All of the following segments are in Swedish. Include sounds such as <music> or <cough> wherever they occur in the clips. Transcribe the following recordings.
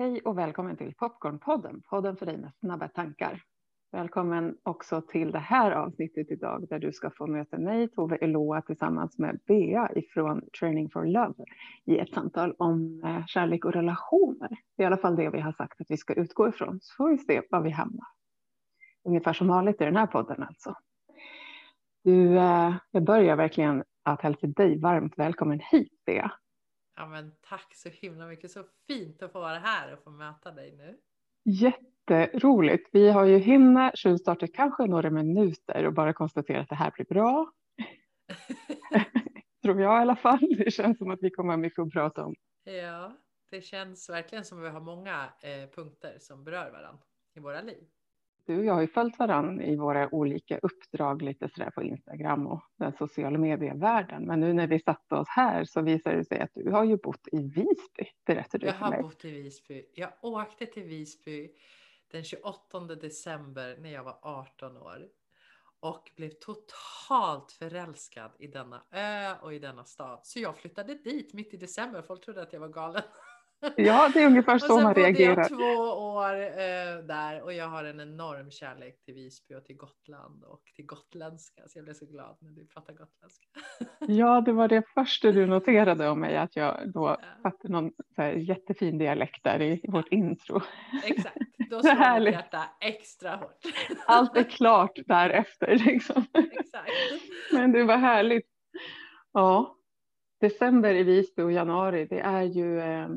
Hej och välkommen till Popcornpodden, podden för dig med snabba tankar. Välkommen också till det här avsnittet idag där du ska få möta mig, Tove Eloa, tillsammans med Bea ifrån Training for Love i ett samtal om eh, kärlek och relationer. Det är i alla fall det vi har sagt att vi ska utgå ifrån, så får vi se var vi hamnar. Ungefär som vanligt i den här podden alltså. Du, eh, jag börjar verkligen att hälsa dig varmt välkommen hit, Bea. Ja, men tack så himla mycket. Så fint att få vara här och få möta dig nu. Jätteroligt. Vi har ju hinna tjuvstarta kanske några minuter och bara konstatera att det här blir bra. <laughs> Tror jag i alla fall. Det känns som att vi kommer ha mycket att prata om. Ja, det känns verkligen som att vi har många eh, punkter som berör varandra i våra liv du och jag har ju följt varandra i våra olika uppdrag lite sådär på Instagram och den sociala medievärlden. Men nu när vi satte oss här så visar det sig att du har ju bott i Visby, berättade du Jag har bott i Visby. Jag åkte till Visby den 28 december när jag var 18 år och blev totalt förälskad i denna ö och i denna stad. Så jag flyttade dit mitt i december. Folk trodde att jag var galen. <laughs> Ja, det är ungefär <laughs> så man reagerar. Och sen bodde jag två år eh, där och jag har en enorm kärlek till Visby och till Gotland och till gotländska. Så jag blev så glad när du pratade gotländska. <laughs> Ja, det var det första du noterade om mig, att jag då fattade någon jättefin dialekt där i vårt intro. Exakt, <laughs> då slår mitt hjärta extra hårt. Allt är klart därefter. Liksom. Exakt. Men det var härligt. Ja, december i Visby och januari, det är ju eh,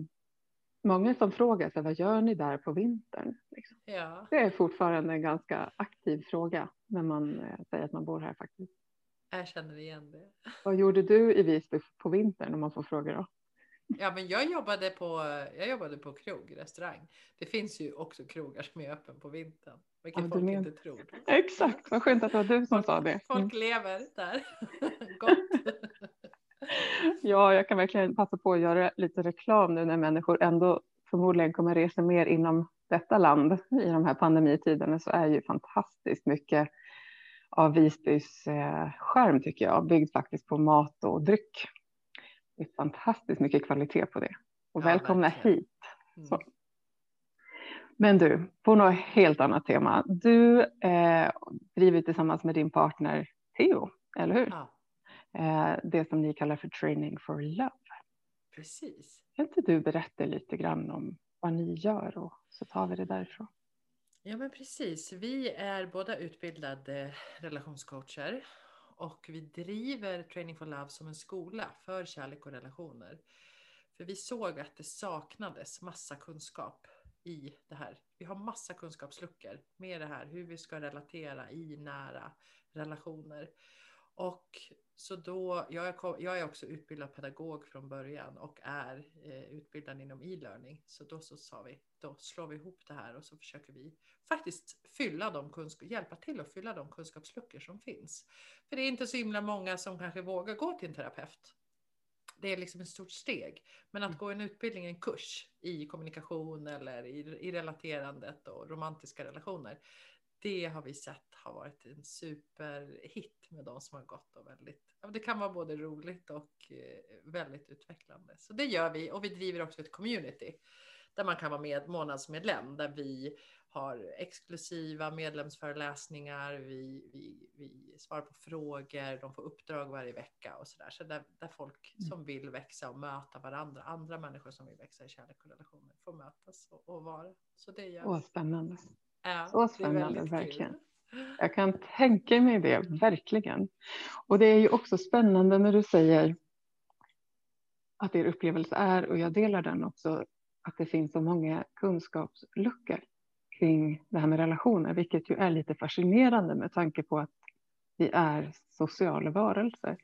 många som frågar sig vad gör ni där på vintern? Liksom. Ja. Det är fortfarande en ganska aktiv fråga när man eh, säger att man bor här faktiskt. Jag känner igen det. <laughs> Vad gjorde du i Visby på vintern om man får fråga då? Ja, men jag jobbade på. Jag jobbade på krog, restaurang. Det finns ju också krogar som är öppen på vintern, vilket ja, folk men... inte tror. Exakt, vad skönt att det var du som folk, sa det. Folk mm. lever där. <laughs> Gott. Ja, jag kan verkligen passa på att göra lite reklam nu när människor ändå förmodligen kommer resa mer inom detta land i de här pandemitiderna så är ju fantastiskt mycket av Visbys eh, skärm tycker jag, byggd faktiskt på mat och dryck. Det är fantastiskt mycket kvalitet på det. Och ja, välkomna verkligen. hit. Mm. Men du, på något helt annat tema. Du eh, driver tillsammans med din partner Theo, eller hur? Ja. Eh, det som ni kallar för training for love. Precis. Kan inte du berätta lite grann om vad ni gör och så tar vi det därifrån. Ja men precis. Vi är båda utbildade relationscoacher och vi driver Training for Love som en skola för kärlek och relationer. För vi såg att det saknades massa kunskap i det här. Vi har massa kunskapsluckor med det här, hur vi ska relatera i nära relationer. Och så då, jag är, jag är också utbildad pedagog från början och är eh, utbildad inom e-learning. Så då så sa vi, då slår vi ihop det här och så försöker vi faktiskt fylla de kunskap, hjälpa till att fylla de kunskapsluckor som finns. För det är inte så himla många som kanske vågar gå till en terapeut. Det är liksom ett stort steg. Men att mm. gå en utbildning, en kurs i kommunikation eller i, i relaterandet och romantiska relationer, det har vi sett har varit en superhit med de som har gått och väldigt. Det kan vara både roligt och eh, väldigt utvecklande. Så det gör vi och vi driver också ett community där man kan vara med månadsmedlem där vi har exklusiva medlemsföreläsningar. Vi, vi, vi svarar på frågor, de får uppdrag varje vecka och så där. Så där, där folk mm. som vill växa och möta varandra, andra människor som vill växa i kärlek och relationer får mötas och, och vara. Så det gör Åh, spännande. Ja, så spännande, verkligen. Jag kan tänka mig det, verkligen. Och det är ju också spännande när du säger att er upplevelse är, och jag delar den också, att det finns så många kunskapsluckor kring det här med relationer, vilket ju är lite fascinerande med tanke på att vi är sociala varelser.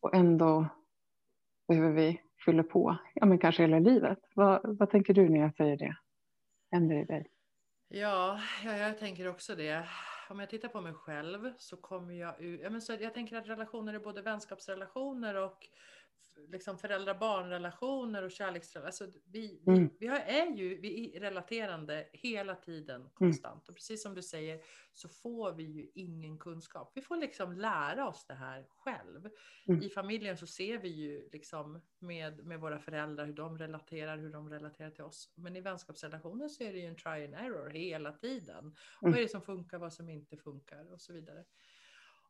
Och ändå behöver vi fylla på, ja men kanske hela livet. Vad, vad tänker du när jag säger det? Händer i dig? Ja, ja, jag tänker också det. Om jag tittar på mig själv så kommer jag ur, ja, men så jag tänker att relationer är både vänskapsrelationer och liksom föräldrar-barn-relationer och kärleksrelationer. Alltså vi, Mm. vi har, är ju vi är relaterande hela tiden konstant. Och precis som du säger så får vi ju ingen kunskap. Vi får liksom lära oss det här själv. Mm. I familjen så ser vi ju liksom med, med våra föräldrar hur de relaterar, hur de relaterar till oss. Men i vänskapsrelationer så är det ju en try and error hela tiden. Mm. Vad är det som funkar, vad som inte funkar och så vidare.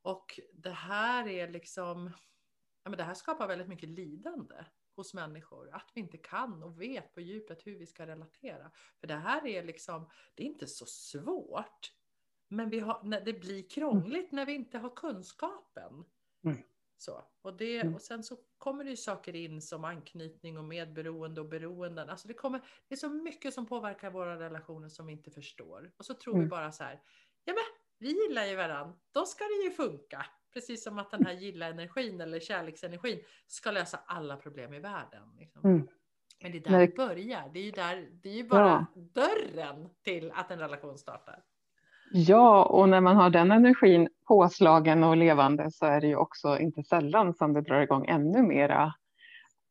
Och det här är liksom, ja, men det här skapar väldigt mycket lidande hos människor. Att vi inte kan och vet på djupet hur vi ska relatera. För det här är liksom, det är inte så svårt. Men vi har, när det blir krångligt när vi inte har kunskapen. Mm. Så, och, det, Mm. och sen så kommer det ju saker in som anknytning och medberoende och beroenden. Alltså det, kommer, det är så mycket som påverkar våra relationer som vi inte förstår. Och så tror vi Mm. bara så här, ja men vi gillar ju varandra, då ska det ju funka. Precis som att den här gilla-energin eller kärleksenergin ska lösa alla problem i världen. Liksom. Mm. Men det är där det börjar. Det är ju, där, det är ju bara Ja. dörren till att en relation startar. Ja, och när man har den energin påslagen och levande så är det ju också inte sällan som det drar igång ännu mera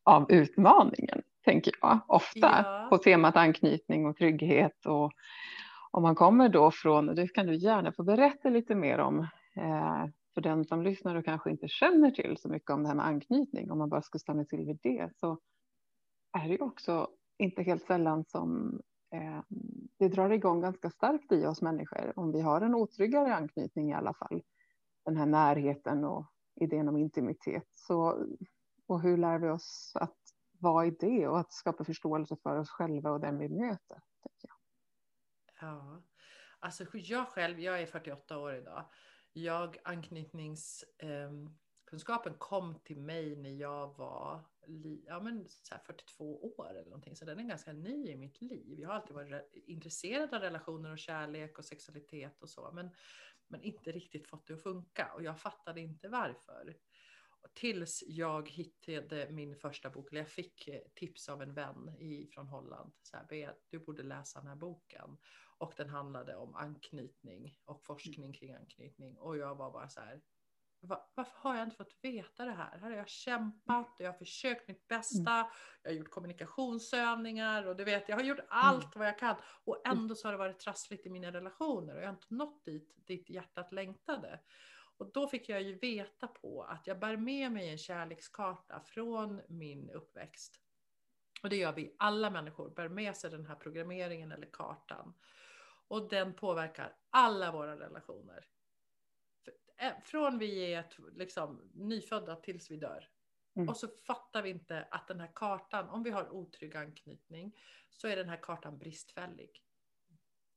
av utmaningen, tänker jag. Ofta Ja. på temat anknytning och trygghet. Och om man kommer då från, och det kan du gärna få berätta lite mer om, eh, för den som lyssnar och kanske inte känner till så mycket om det här med anknytning, om man bara ska stanna till vid det, så är det ju också inte helt sällan som eh, det drar igång ganska starkt i oss människor om vi har en otryggare anknytning i alla fall. Den här närheten och idén om intimitet. Så, och hur lär vi oss att vara i det och att skapa förståelse för oss själva och den vi möter? jag. Ja, alltså jag själv, jag är 48 år idag. Jag anknytningskunskapen kom till mig när jag var ja, men så här 42 år eller någonting. Så den är ganska ny i mitt liv. Jag har alltid varit intresserad av relationer och kärlek och sexualitet och så. Men, men inte riktigt fått det att funka. Och jag fattade inte varför. Tills jag hittade min första bok, eller jag fick eh, tips av en vän i, från Holland. Så här, "Bea, du borde läsa den här boken. Och den handlade om anknytning och forskning kring anknytning. Och jag var bara så här, "Va- varför har jag inte fått veta det här? Här har jag kämpat och jag har försökt mitt bästa. Jag har gjort kommunikationsövningar och du vet, jag har gjort allt vad jag kan. Och ändå så har det varit trassligt i mina relationer och jag har inte nått dit, dit hjärtat längtade. Och då fick jag ju veta på att jag bär med mig en kärlekskarta från min uppväxt. Och det gör vi, alla människor bär med sig den här programmeringen eller kartan. Och den påverkar alla våra relationer. Eh, Från vi är liksom, nyfödda tills vi dör. Mm. Och så fattar vi inte att den här kartan, om vi har otrygg anknytning, så är den här kartan bristfällig.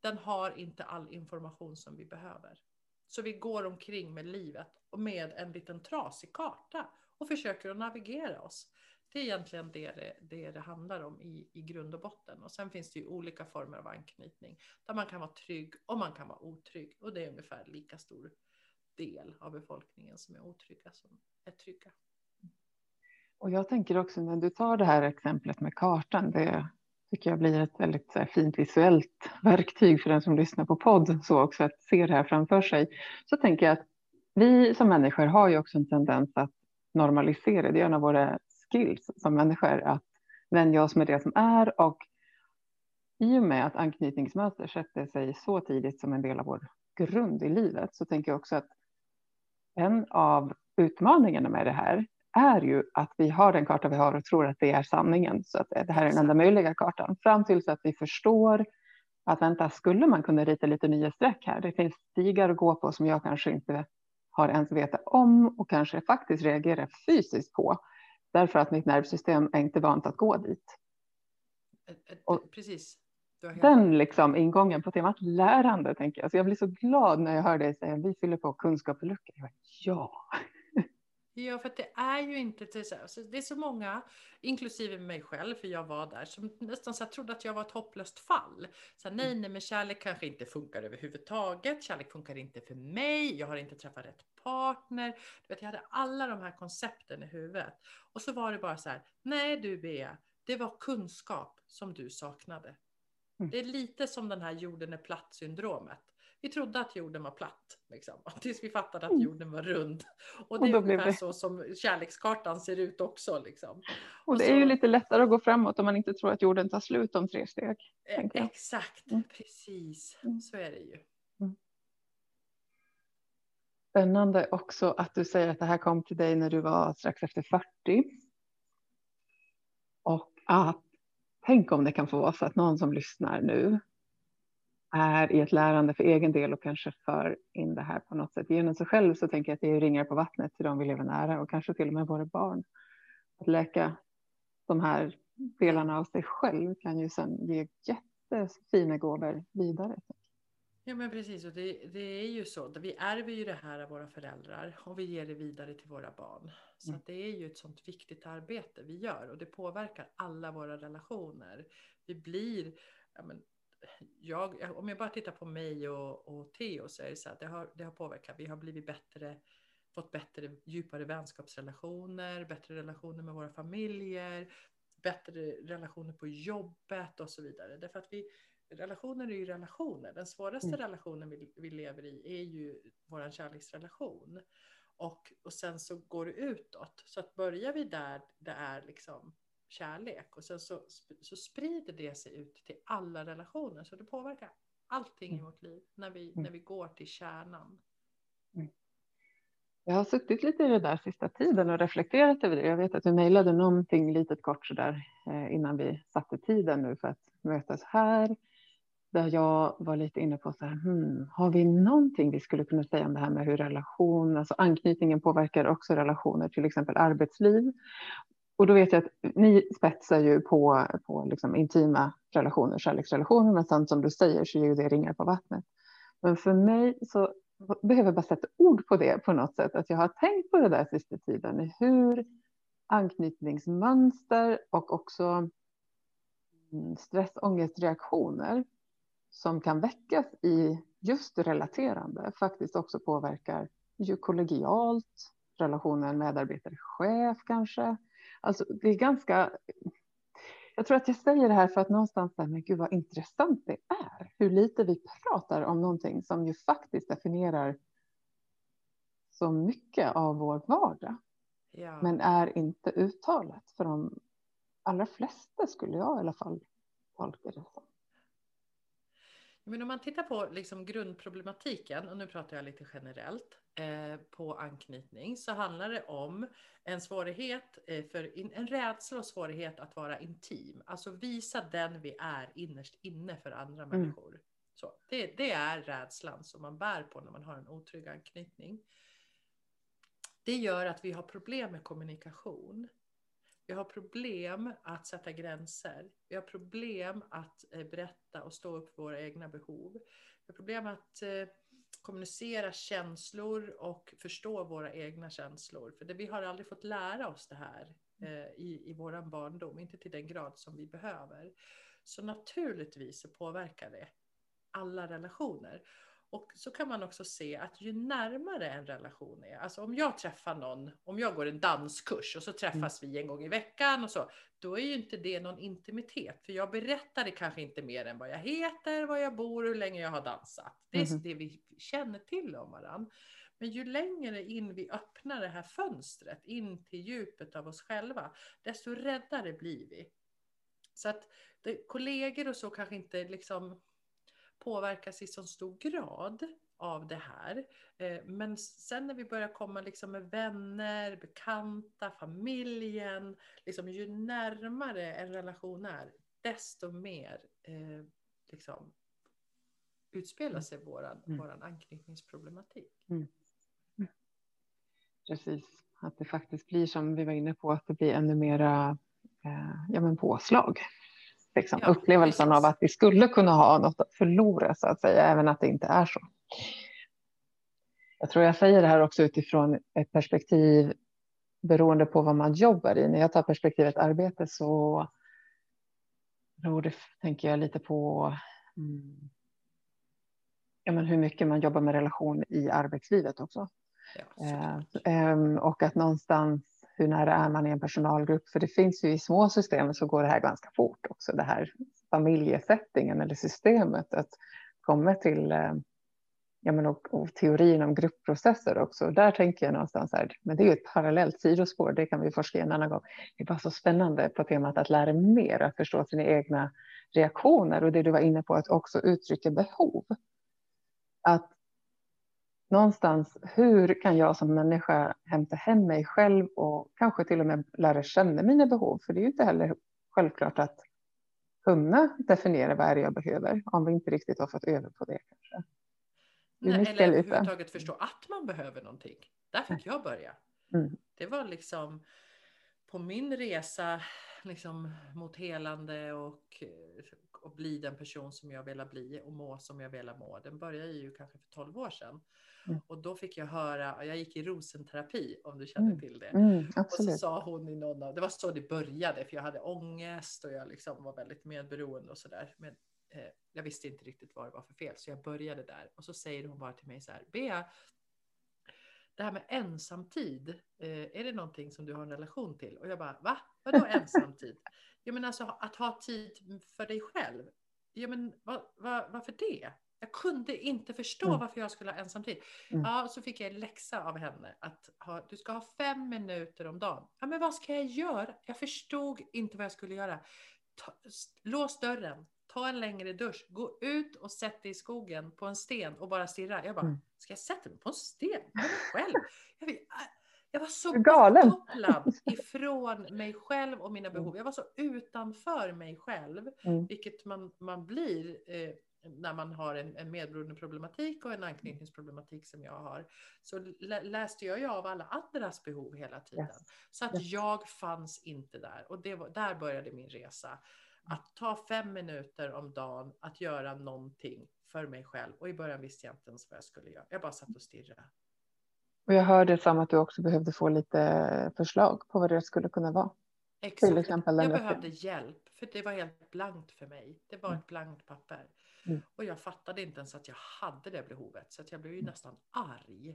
Den har inte all information som vi behöver. Så vi går omkring med livet och med en liten trasig karta och försöker att navigera oss. Det är egentligen det det, det, det handlar om i, i grund och botten. Och sen finns det ju olika former av anknytning där man kan vara trygg och man kan vara otrygg. Och det är ungefär lika stor del av befolkningen som är otrygga som är trygga. Och jag tänker också när du tar det här exemplet med kartan, det tycker jag blir ett väldigt så här, fint visuellt verktyg för den som lyssnar på podd, så också att se det här framför sig. Så tänker jag att vi som människor har ju också en tendens att normalisera, det är en av våra skills som människor, att vänja oss med det som är och i och med att anknytningsmönster sätter sig så tidigt som en del av vår grund i livet så tänker jag också att en av utmaningarna med det här är ju att vi har den karta vi har och tror att det är sanningen. Så att det här är den enda möjliga kartan. Fram tills att vi förstår att vänta, skulle man kunna rita lite nya streck här? Det finns stigar att gå på som jag kanske inte har ens vetat om och kanske faktiskt reagerar fysiskt på. Därför att mitt nervsystem är inte vant att gå dit. Eh, eh, Och Precis. Den liksom ingången på temat lärande tänker jag. Så jag blir så glad när jag hör dig säga vi fyller på kunskap och lucka. Jag bara, Ja, Ja, för det är ju inte det är så många, inklusive mig själv, för jag var där, som nästan så trodde att jag var ett hopplöst fall. Så här, nej, nej, men kärlek kanske inte funkar överhuvudtaget. Kärlek funkar inte för mig. Jag har inte träffat rätt partner. Du vet, jag hade alla de här koncepten i huvudet. Och så var det bara så här, nej du Bea, det var kunskap som du saknade. Mm. Det är lite som den här jorden är platt syndromet. Vi trodde att jorden var platt. Liksom, <laughs> tills vi fattade att mm. jorden var rund. Och det och är ungefär det... så som kärlekskartan ser ut också. Liksom. Och, och det så... är ju lite lättare att gå framåt om man inte tror att jorden tar slut om tre steg. Exakt, mm. precis. Mm. Så är det ju. Mm. Spännande också att du säger att det här kom till dig när du var strax efter 40. Och att tänk om det kan få vara så att någon som lyssnar nu är i ett lärande för egen del och kanske för in det här på något sätt genom sig själv så tänker jag att det är ringar på vattnet till de vi lever nära och kanske till och med våra barn. Att läka de här delarna av sig själv kan ju sedan ge jättefina gåvor vidare. Ja men precis, och det, det, är ju så. Vi ärver ju det här av våra föräldrar och vi ger det vidare till våra barn. Så mm. det är ju ett sånt viktigt arbete vi gör och det påverkar alla våra relationer. Vi blir, ja, men, jag, om jag bara tittar på mig och, och Theo så är det så att det har, det har påverkat. Vi har blivit bättre, fått bättre, djupare vänskapsrelationer, bättre relationer med våra familjer, bättre relationer på jobbet och så vidare. Därför att vi, relationer är ju relationer. Den svåraste mm. relationen vi, vi lever i är ju vår kärleksrelation. Och, och sen så går det utåt. Så att börjar vi där det är liksom kärlek och sen så, så sprider det sig ut till alla relationer. Så det påverkar allting mm. i vårt liv när vi, mm. när vi går till kärnan. Mm. Jag har suttit lite i det där sista tiden och reflekterat över det. Jag vet att du mejlade någonting litet kort så där eh, innan vi satte tiden nu för att mötas här. Där jag var lite inne på så här, hmm, har vi någonting vi skulle kunna säga om det här med hur relation, alltså anknytningen påverkar också relationer, till exempel arbetsliv och då vet jag att ni spetsar ju på, på liksom intima relationer, kärleksrelationer, men sen som du säger så är ju det ringar på vattnet. Men för mig så behöver jag bara sätta ord på det på något sätt, att jag har tänkt på det där sista tiden, hur anknytningsmönster och också stress, stressångestreaktioner som kan väckas i just relaterande faktiskt också påverkar ju kollegialt, relationen medarbetare-chef kanske, Alltså, det är ganska... Jag tror att jag säger det här för att någonstans säga, men gud vad intressant det är. Hur lite vi pratar om någonting som ju faktiskt definierar så mycket av vår vardag. Ja. Men är inte uttalat för de allra flesta skulle jag i alla fall tolka det som. Men om man tittar på liksom grundproblematiken, och nu pratar jag lite generellt, eh, på anknytning så handlar det om en svårighet, eh, för in, en rädsla och svårighet att vara intim. Alltså visa den vi är innerst inne för andra mm. människor. Så, det, det är rädslan som man bär på när man har en otrygg anknytning. Det gör att vi har problem med kommunikation. Vi har problem att sätta gränser. Vi har problem att eh, berätta och stå upp för våra egna behov. Vi har problem att eh, kommunicera känslor och förstå våra egna känslor. För det, vi har aldrig fått lära oss det här eh, i, i vår barndom, inte till den grad som vi behöver. Så naturligtvis så påverkar det alla relationer. Och så kan man också se att ju närmare en relation är, alltså om jag träffar någon, om jag går en danskurs och så träffas mm. vi en gång i veckan och så, då är ju inte det någon intimitet, för jag berättade kanske inte mer än vad jag heter, var jag bor och hur länge jag har dansat. Det är mm. det vi känner till om varandra. Men ju längre in vi öppnar det här fönstret in till djupet av oss själva, desto räddare blir vi. Så att det, kollegor och så kanske inte liksom påverkas i så stor grad av det här. Eh, men sen när vi börjar komma liksom med vänner, bekanta, familjen, liksom ju närmare en relation är, desto mer eh, liksom, utspelar sig våran, mm. våran anknytningsproblematik. Mm. Mm. Precis, att det faktiskt blir som vi var inne på, att det blir ännu mera eh, ja, men påslag Liksom, ja, upplevelsen precis. av att vi skulle kunna ha något att förlora så att säga, även att det inte är så. Jag tror jag säger det här också utifrån ett perspektiv beroende på vad man jobbar i. När jag tar perspektivet arbete så beror det, tänker jag, lite på mm, ja, men hur mycket man jobbar med relation i arbetslivet också. Ja, eh, eh, och att någonstans hur nära är man i en personalgrupp? För det finns ju i små system så går det här ganska fort också, det här familjesättningen eller systemet att komma till, eh, ja, men och, och teorin om gruppprocesser också. Där tänker jag någonstans här, men det är ju ett parallellt sidospår, det kan vi forska i en annan gång. Det är bara så spännande på temat att lära mer, att förstå sina egna reaktioner och det du var inne på att också uttrycka behov. Att någonstans, hur kan jag som människa hämta hem mig själv och kanske till och med lära känna mina behov? För det är ju inte heller självklart att kunna definiera vad är det jag behöver om vi inte riktigt har fått över på det kanske. Nej, eller överhuvudtaget förstå att man behöver någonting. Där fick jag börja. Mm. Det var liksom på min resa liksom, mot helande och, och bli den person som jag ville bli och må som jag ville må. Den började ju kanske för 12 år sedan. Mm. Och då fick jag höra, jag gick i rosenterapi om du känner mm. till det. Mm, och så sa hon i någon av, det var så det började för jag hade ångest och jag liksom var väldigt medberoende och sådär. Men eh, jag visste inte riktigt vad det var för fel så jag började där. Och så säger hon bara till mig så här, Bea, det här med ensamtid, eh, är det någonting som du har en relation till? Och jag bara, va? Vadå ensamtid? ja men alltså att ha tid för dig själv. Ja men va, va, varför det? Jag kunde inte förstå mm. varför jag skulle ha ensamtid. Mm. Ja, så fick jag en läxa av henne att ha, du ska ha fem minuter om dagen. Ja, men vad ska jag göra? Jag förstod inte vad jag skulle göra. Ta, lås dörren, ta en längre dusch, gå ut och sätt dig i skogen på en sten och bara stirra. Jag bara, mm. ska jag sätta mig på en sten själv? Jag, jag var så Galen. bortkopplad <laughs> ifrån mig själv och mina behov. Jag var så utanför mig själv, mm. vilket man, man blir eh, när man har en, en medberoende problematik och en anknytningsproblematik som jag har, så läste jag ju av alla andras behov hela tiden. Yes. Så att yes. jag fanns inte där. Och det var, där började min resa. Att ta fem minuter om dagen att göra någonting för mig själv. Och i början visste jag inte ens vad jag skulle göra. Jag bara satt och stirrade. Och jag hörde som att du också behövde få lite förslag på vad det skulle kunna vara. Exakt. Till exempel jag behövde hjälp, för det var helt blankt för mig. Det var ett blankt papper. Mm. Och jag fattade inte ens att jag hade det behovet. Så att jag blev ju nästan arg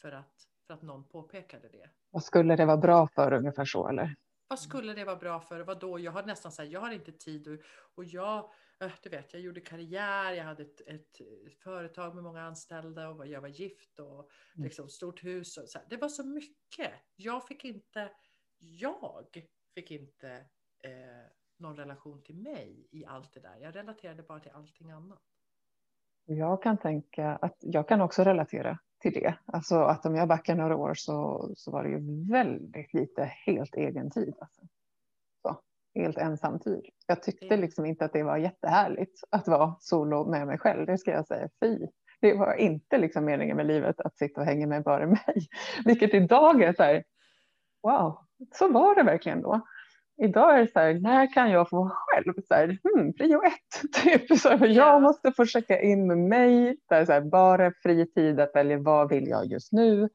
för att, för att någon påpekade det. Vad skulle det vara bra för ungefär så eller? Vad skulle det vara bra för? Vad då? Jag har nästan så här, jag har inte tid och, och jag, du vet, jag gjorde karriär, jag hade ett, ett företag med många anställda och jag var gift och mm. liksom stort hus och så här. Det var så mycket. Jag fick inte, jag fick inte eh, någon relation till mig i allt det där. Jag relaterade bara till allting annat. Jag kan tänka att jag kan också relatera till det. Alltså att om jag backar några år så, så var det ju väldigt lite helt egen tid. Alltså. Helt ensam tid. Jag tyckte liksom inte att det var jättehärligt att vara solo med mig själv. Det ska jag säga. Fy. Det var inte liksom meningen med livet att sitta och hänga med bara <laughs> mig. Vilket idag är så här. Wow, så var det verkligen då idag är det så här, när kan jag få vara själv? Så här, hmm, prio ett, <laughs> typ. Så här, jag måste få checka in med mig, här, så här, bara fri tid att välja vad vill jag just nu.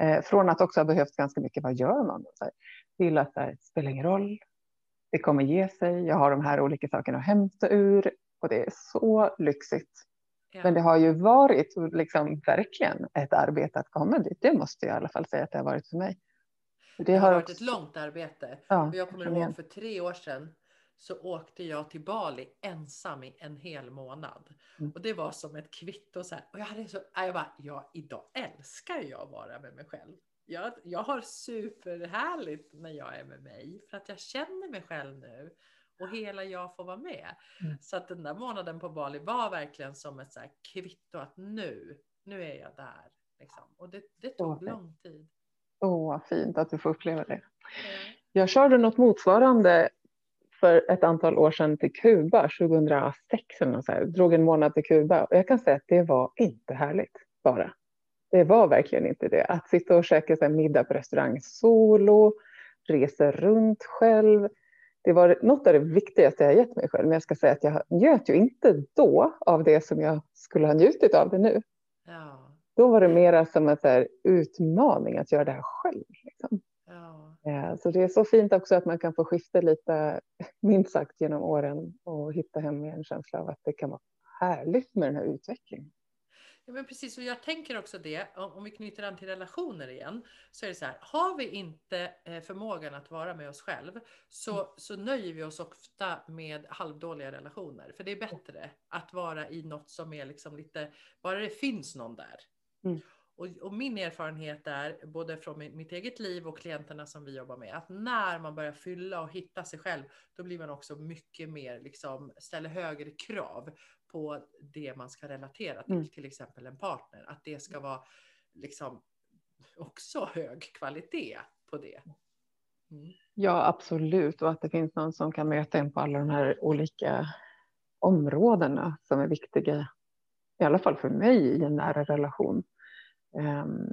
Eh, från att också ha behövt ganska mycket, vad gör man? Så här, till att det spelar ingen roll, det kommer ge sig, jag har de här olika sakerna att hämta ur och det är så lyxigt. Ja. Men det har ju varit liksom, verkligen ett arbete att komma dit, det måste jag i alla fall säga att det har varit för mig. Det har, varit också... ett långt arbete. Ja, jag kommer ihåg för tre år sedan så åkte jag till Bali ensam i en hel månad. Mm. Och det var som ett kvitto. Så här. Och jag hade så, jag bara, ja, idag älskar jag att vara med mig själv. Jag, jag har superhärligt när jag är med mig för att jag känner mig själv nu och hela jag får vara med. Mm. Så att den där månaden på Bali var verkligen som ett så här kvitto att nu, nu är jag där. Liksom. Och det, det tog lång tid. Åh, vad fint att du får uppleva det. Jag körde något motsvarande för ett antal år sedan till Kuba, 2006 eller så här. Drog en månad till Kuba och jag kan säga att det var inte härligt bara. Det var verkligen inte det. Att sitta och käka så middag på restaurang solo, resa runt själv. Det var något av det viktigaste jag gett mig själv. Men jag ska säga att jag njöt ju inte då av det som jag skulle ha njutit av det nu. Ja. Då var det mera som en så utmaning att göra det här själv. Liksom. Ja. Så det är så fint också att man kan få skifta lite, minst sagt genom åren och hitta hem i en känsla av att det kan vara härligt med den här utvecklingen. Ja, men precis, och jag tänker också det, om vi knyter an till relationer igen, så är det så här, har vi inte eh, förmågan att vara med oss själv, så, mm. så nöjer vi oss ofta med halvdåliga relationer. För det är bättre att vara i något som är liksom lite, bara det finns någon där. Mm. Och, och, min erfarenhet är, både från mitt eget liv och klienterna som vi jobbar med, att när man börjar fylla och hitta sig själv, då blir man också mycket mer, liksom, ställer högre krav på det man ska relatera till, mm. till exempel en partner. Att det ska vara liksom också hög kvalitet på det. Mm. Ja, absolut. Och att det finns någon som kan möta en på alla de här olika områdena som är viktiga, i alla fall för mig i en nära relation. Um,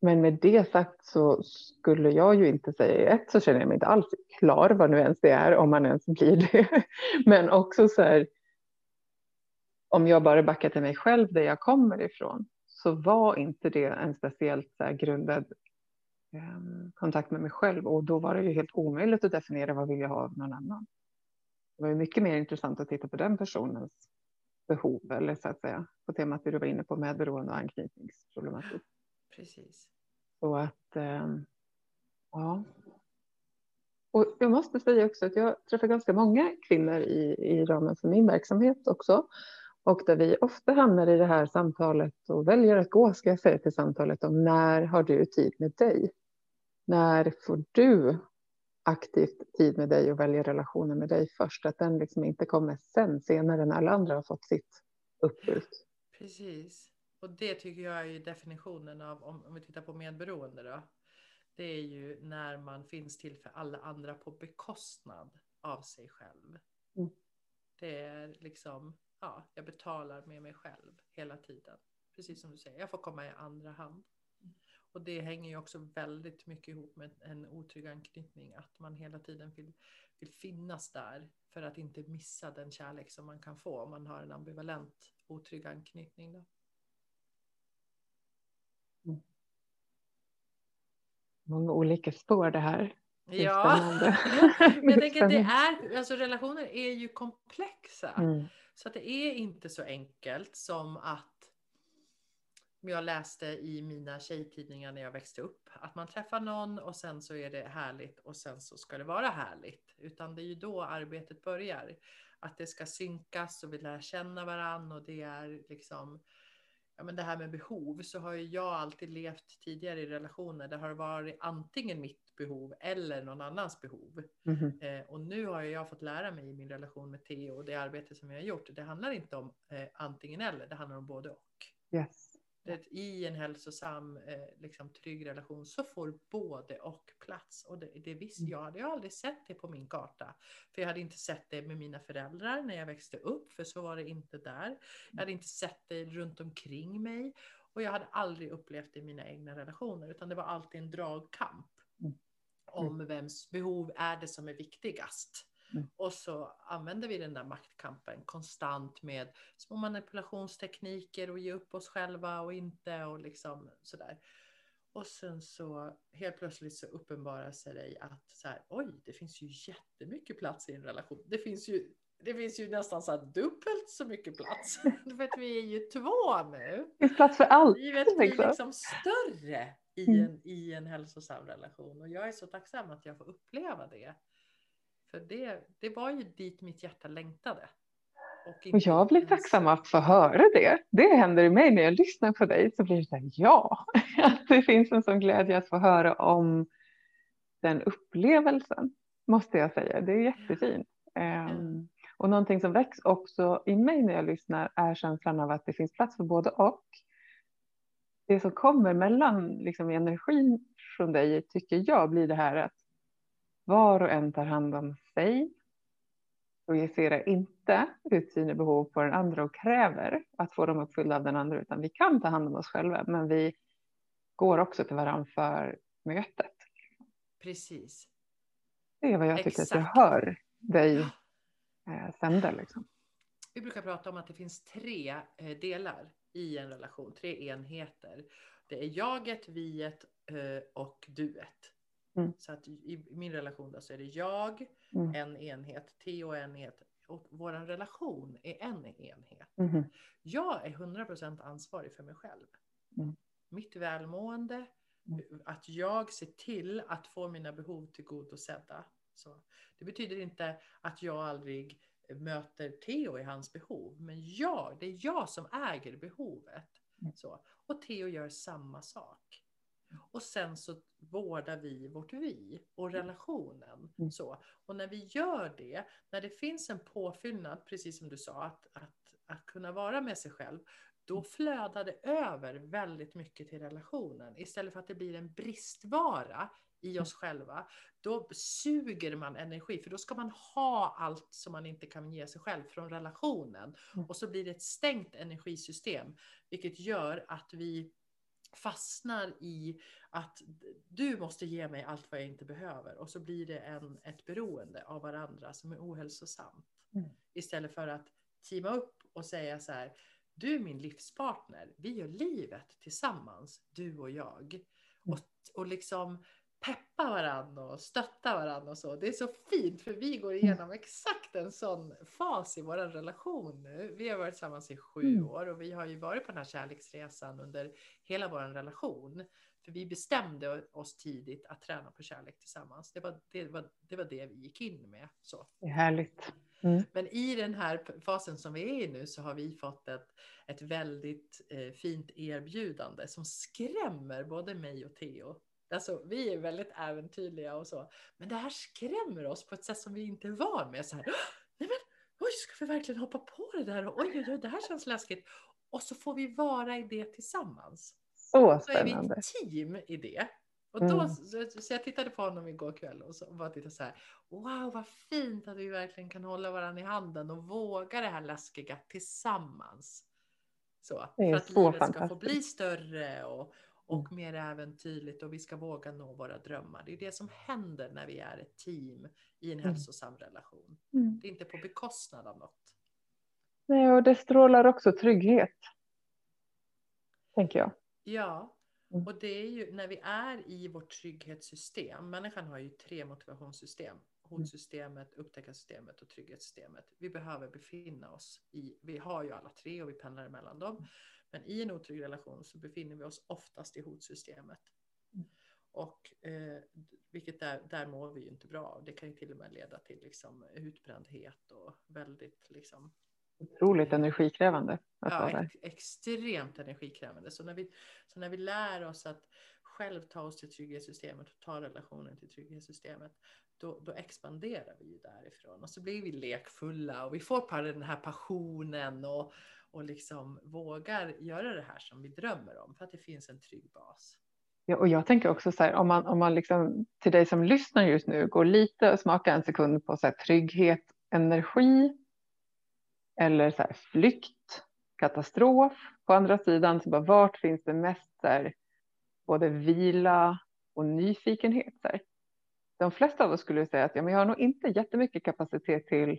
men med det sagt så skulle jag ju inte säga ett så känner jag mig inte alls klar vad nu ens det är om man ens blir det. <laughs> Men också så här om jag bara backar till mig själv där jag kommer ifrån så var inte det en speciellt så grundad eh, kontakt med mig själv och då var det ju helt omöjligt att definiera vad vill jag ha av någon annan. Det var ju mycket mer intressant att titta på den personens behov eller så att säga på temat du var inne på med beroende och anknytningsproblematik. Precis. Så att eh, ja. Och jag måste säga också att jag träffar ganska många kvinnor i, i ramen för min verksamhet också. Och där vi ofta hamnar i det här samtalet och väljer att gå, ska jag säga, till samtalet om när har du tid med dig? När får du aktivt tid med dig och väljer relationen med dig först? Att den liksom inte kommer sen, senare när alla andra har fått sitt uppbyggt. Precis. Och det tycker jag är definitionen av, om, om vi tittar på medberoende då. Det är ju när man finns till för alla andra på bekostnad av sig själv. Mm. Det är liksom ja, jag betalar med mig själv hela tiden. Precis som du säger, jag får komma i andra hand. Och det hänger ju också väldigt mycket ihop med en otrygg anknytning, att man hela tiden vill, vill finnas där för att inte missa den kärlek som man kan få om man har en ambivalent otrygg anknytning. Då. Mm. Många olika spår det här. Ja, <laughs> jag tänker att det är, alltså relationer är ju komplexa. Mm. Så att det är inte så enkelt som att jag läste i mina tjejtidningar när jag växte upp. Att man träffar någon och sen så är det härligt och sen så ska det vara härligt. Utan det är ju då arbetet börjar. Att det ska synkas och vi lär känna varandra och det är liksom ja, men det här med behov så har ju jag alltid levt tidigare i relationer. Det har varit antingen mitt behov eller någon annans behov. Mm. Eh, och nu har jag fått lära mig i min relation med Theo och det arbete som jag har gjort. Det handlar inte om eh, antingen eller, det handlar om både och. Yes det, i en hälsosam, eh, liksom, trygg relation så får både och plats. Och det, det visste mm. jag, hade jag aldrig sett det på min karta. För jag hade inte sett det med mina föräldrar när jag växte upp, för så var det inte där. Jag hade inte sett det runt omkring mig. Och jag hade aldrig upplevt det i mina egna relationer, utan det var alltid en dragkamp. Mm. Om vems behov är det som är viktigast. Mm. Och så använder vi den där maktkampen konstant med små manipulationstekniker och ge upp oss själva och inte och liksom sådär. Och sen så helt plötsligt så uppenbarar sig det att så här, oj, det finns ju jättemycket plats i en relation. Det finns ju, det finns ju nästan så dubbelt så mycket plats. <laughs> För att vi är ju två nu. Det finns plats för allt. Livet blir liksom större i mm. en, i en hälsosam relation. Och jag är så tacksam att jag får uppleva det. För det, det var ju dit mitt hjärta längtade. Och, och jag blir tacksam att få höra det. Det händer i mig när jag lyssnar på dig så blir det så här, ja, <laughs> att det finns en sån glädje att få höra om den upplevelsen måste jag säga. Det är jättefint. Mm. och någonting som väcks också i mig när jag lyssnar är känslan av att det finns plats för både och. Det som kommer mellan liksom, energin från dig tycker jag blir det här att var och en tar hand om sig. Projicerar inte ut sina behov på den andra och kräver att få dem uppfyllda av den andra, utan vi kan ta hand om oss själva, men vi går också till varandra för mötet. Precis. Det är vad jag Exakt. tycker att jag hör dig eh, sända. Liksom. Vi brukar prata om att det finns tre eh, delar i en relation, tre enheter. Det är jaget, viet eh, och duet. Mm. Så att i min relation då så är det jag, mm. en enhet, Theo en enhet och vår relation är en enhet. Mhm. Jag är 100% ansvarig för mig själv. Mm. Mitt välmående, Mm. att jag ser till att få mina behov tillgodosedda. Så det betyder inte att jag aldrig möter Theo i hans behov, men jag, det är jag som äger behovet. Mm. Så. Och Theo gör samma sak. Och sen så vårdar vi vårt vi och relationen. Mm. Så. Och när vi gör det, när det finns en påfyllnad, precis som du sa, att, att, att kunna vara med sig själv, då flödar det över väldigt mycket till relationen. Istället för att det blir en bristvara i oss själva, då suger man energi, för då ska man ha allt som man inte kan ge sig själv från relationen. Mm. Och så blir det ett stängt energisystem, vilket gör att vi fastnar i att du måste ge mig allt vad jag inte behöver och så blir det en, ett beroende av varandra som är ohälsosamt. Mm. Istället för att teama upp och säga så här, du är min livspartner, vi gör livet tillsammans, du och jag. Och, och liksom peppa varandra och stötta varandra och så. Det är så fint för vi går igenom exakt en sån fas i vår relation nu. Vi har varit tillsammans i sju Mm. år och vi har ju varit på den här kärleksresan under hela vår relation. För vi bestämde oss tidigt att träna på kärlek tillsammans. Det var det, var, det, var det vi gick in med. Så. Det är härligt. Mm. Men i den här fasen som vi är i nu så har vi fått ett, ett väldigt eh, fint erbjudande som skrämmer både mig och Theo. Alltså, vi är väldigt äventyrliga och så. Men det här skrämmer oss på ett sätt som vi inte är van med. Så här, "Åh, nej men, oj, ska vi verkligen hoppa på det där? Och, oj, oj, oj, det här känns läskigt. Och så får vi vara i det tillsammans. Så Så är vi ett team i det. Och då, Mm. så, så jag tittade på honom igår kväll och så bara tittade så här. Wow, vad fint att vi verkligen kan hålla varandra i handen och våga det här läskiga tillsammans. Så, för att livet ska få bli större och, och mer äventyrligt och vi ska våga nå våra drömmar. Det är det som händer när vi är ett team i en Mm. hälsosam relation. Mm. Det är inte på bekostnad av något. Nej, och det strålar också trygghet. Tänker jag. Ja, Mm. och det är ju när vi är i vårt trygghetssystem. Människan har ju tre motivationssystem. Hotsystemet, upptäckarsystemet och trygghetssystemet. Vi behöver befinna oss i, vi har ju alla tre och vi pendlar emellan dem. Men i en otrygg relation så befinner vi oss oftast i hotsystemet. Mm. Och eh, vilket där, där mår vi ju inte bra. Det kan ju till och med leda till liksom utbrändhet och väldigt liksom Otroligt energikrävande att Ja, extremt energikrävande. Så när, vi, så när vi lär oss att själv ta oss till trygghetssystemet och ta relationen till trygghetssystemet, då, då expanderar vi ju därifrån. Och så blir vi lekfulla och vi får den här passionen och, och liksom vågar göra det här som vi drömmer om för att det finns en trygg bas. Ja, och jag tänker också så här, om man, om man liksom till dig som lyssnar just nu går lite och smakar en sekund på så här, trygghet, energi eller så här, flykt, katastrof. På andra sidan, så bara, vart finns det mest så här, både vila och nyfikenhet? Så här. De flesta av oss skulle säga att ja, men jag har nog inte jättemycket kapacitet till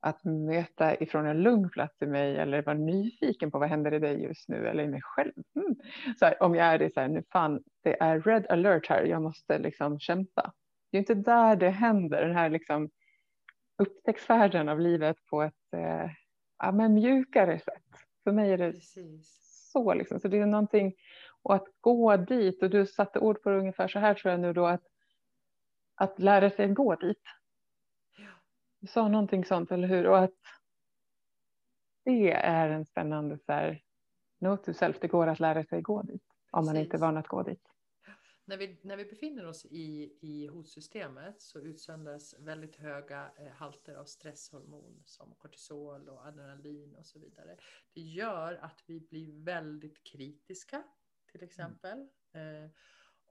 att möta ifrån en lugn plats i mig eller vara nyfiken på vad händer i dig just nu eller i mig själv. Mm. Så här, om jag är det så här, nu fan, det är red alert här, jag måste liksom kämpa. Det är inte där det händer, den här liksom upptäcktsfärden av livet på ett eh, ja, men mjukare sätt. För mig är det Precis. så liksom, så det är någonting och att gå dit och du satte ord på det ungefär så här tror jag nu då att att lära sig gå dit. Du sa någonting sånt, eller hur? Och att det är en spännande så här, note to self, det går att lära sig gå dit. Om man Precis. inte är van att gå dit. När vi, när vi befinner oss i, i hotsystemet så utsöndras väldigt höga eh, halter av stresshormon som kortisol och adrenalin och så vidare. Det gör att vi blir väldigt kritiska till exempel. Eh,